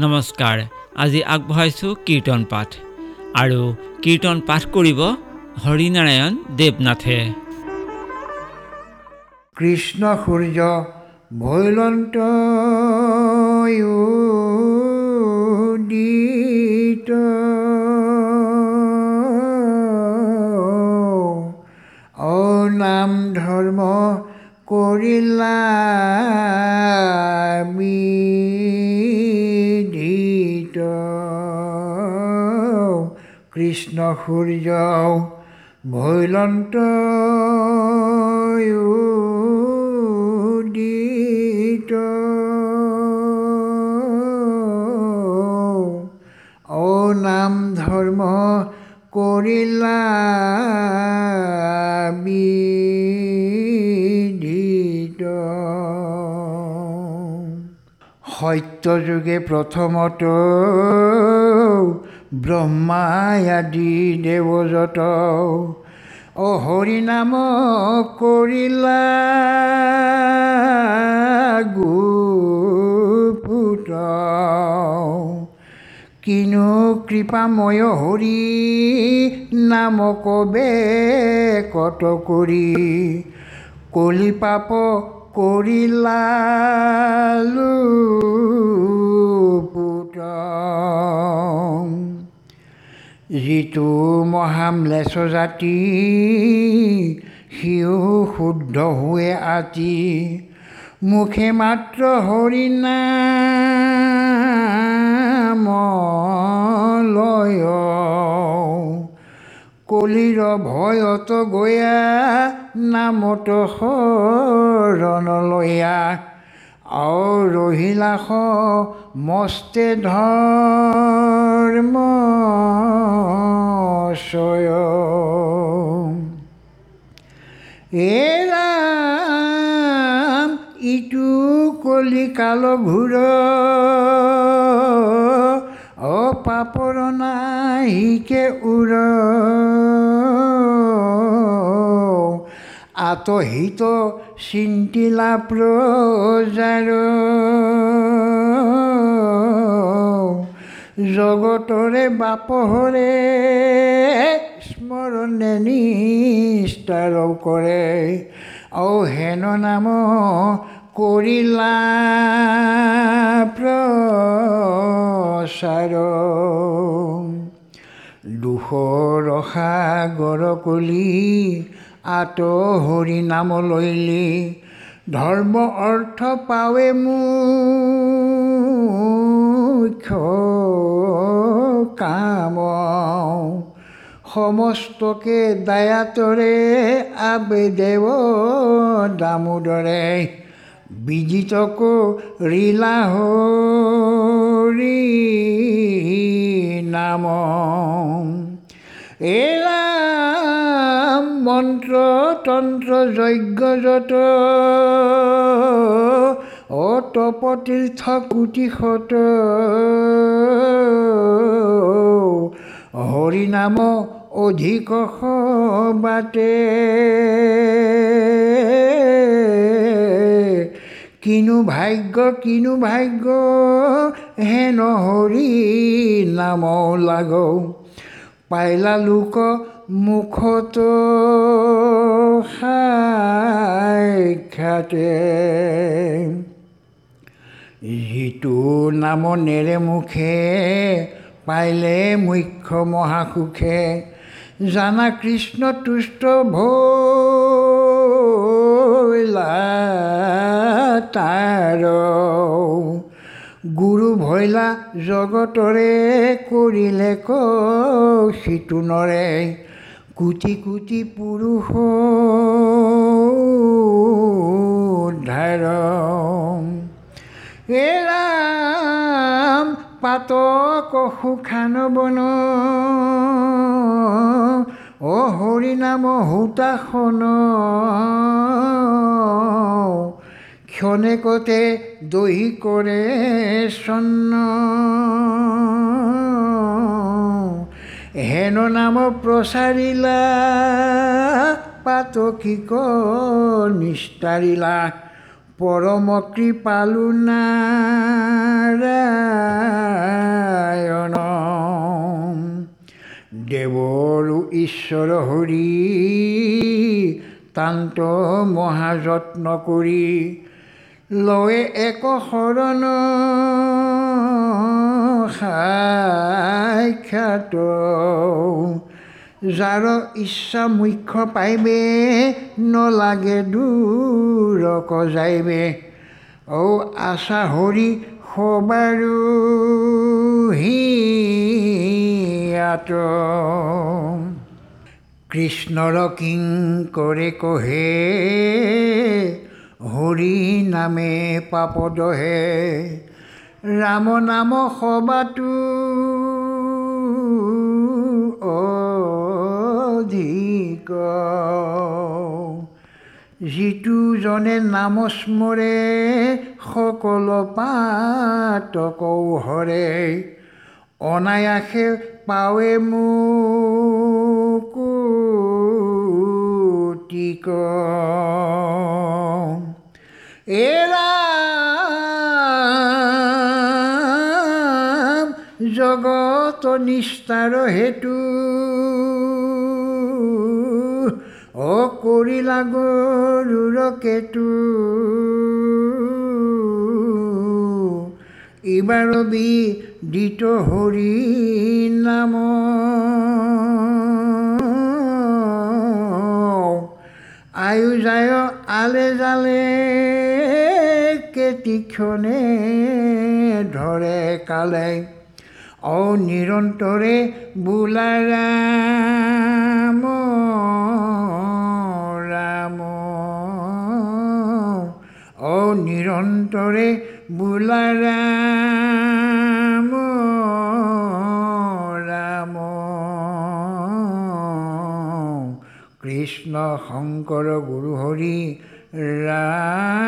নমস্কাৰ আজি আগবঢ়াইছোঁ কীৰ্তন পাঠ। আৰু কীৰ্তন পাঠ কৰিব হৰিনাৰায়ণ দেৱনাথে। কৃষ্ণ সূৰ্য ভৈলন্ত নাম ধৰ্ম কৰিলা বিদিত কৃষ্ণ সূৰ্য ভৈলন্ত সত্যযুগে প্ৰথমত ব্ৰহ্মাই আদি দেৱজত। অ হৰিনাম কৰিলা গোপুত। কিনো কৃপাময় হৰি নাম কবে কত কৰি? কলি পাপ কৰিলা লোপুত যিটো মহাম্লেশ জাতি সিও শুদ্ধ হৈ আতি মুখে মাত্ৰ হৰিনাম কলিৰ ভয়ত গয়া নামত শৰণ লয়া। আৰু ৰহিলা মস্তে ধৰ্ম এৰাম ইটো কলিকাল ঘূৰ অ পাপৰ নাহিকে উৰ আতহিত চিন্তিলা প্ৰজাৰ জগতৰে বাপহৰে স্মৰণে নিষ্ঠাৰ কৰে। অ হেন নাম কৰিলা প্ৰচাৰ দুখৰ সাগৰ কলি আত হৰি নাম লৈলি ধৰ্ম অৰ্থ পাৱে মুখ্য কাম। সমস্তকে দায়াতৰে আবে দেৱ দামোদৰে বিজিতক ৰীলা হৰি নাম। এৰাম মন্ত্ৰ তন্ত্ৰ যজ্ঞ যত অ তপতীৰ্থ কোটি শত হৰিনাম অধিক বাতে কিনো ভাগ্য, কিনু ভাগ্য, হেন হৰি নাম লাগ। পাইলা লোক মুখত সাক্ষাতে যিটো নাম নেৰে মুখে পাইলে মুখ্য মহাসুখে। জানা কৃষ্ণ তুষ্ট ভৈলা তাৰ। গুৰু ভৈলা জগতৰে কৰিলে কিটো নৰে। কোটি কোটি পুৰুষ উদ্ধাৰ এৰাম পাতক সুখান বন। অ হৰিনাম সূতাসন ক্ষণেকতে দহি করে সন্ন হেন নাম প্রসারিলা পাতকিক নিষ্ঠারিলা, পরম কৃপালু নারায়ণ। দেৱৰো ঈশ্বৰ হৰি তান্ত মহাযত্ন কৰি লয়ে এক শৰণ সাক্ষাত। যাৰ ইচ্ছা মুখ্য পাইবে নলাগে দূৰক যাইবে। ঔ আশা হৰি সবাৰো হিয়াত কৃষ্ণৰ কিং কৰে কহে হৰি নামে পাপদহে ৰাম নাম সবাতো। অধিক যিটো জনে নাম স্মৰে সকল পাতকৌ হৰে অনায়াসে পাৱে মুকুতিক এৰা জগত নিষ্ঠাৰ হেতু। অ কৰিলা গৰুৰ কেতু। ইবাৰ বিদিত হৰি নাম। আয়ু যায় আলে জালে কেতিক্ষণে ধৰে কালে অ নিৰন্তৰে বোলা ৰাম ৰাম অ নিৰন্তৰে বোলা ৰাম ৰাম কৃষ্ণ শংকৰ গুৰু হৰি ৰাম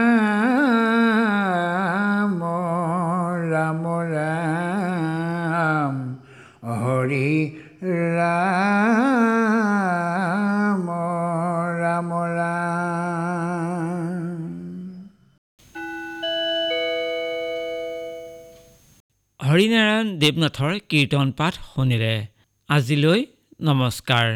হৰিনাৰায়ণ দেৱনাথৰ কীৰ্তন পাঠ শুনিলে। আজিলৈ নমস্কাৰ।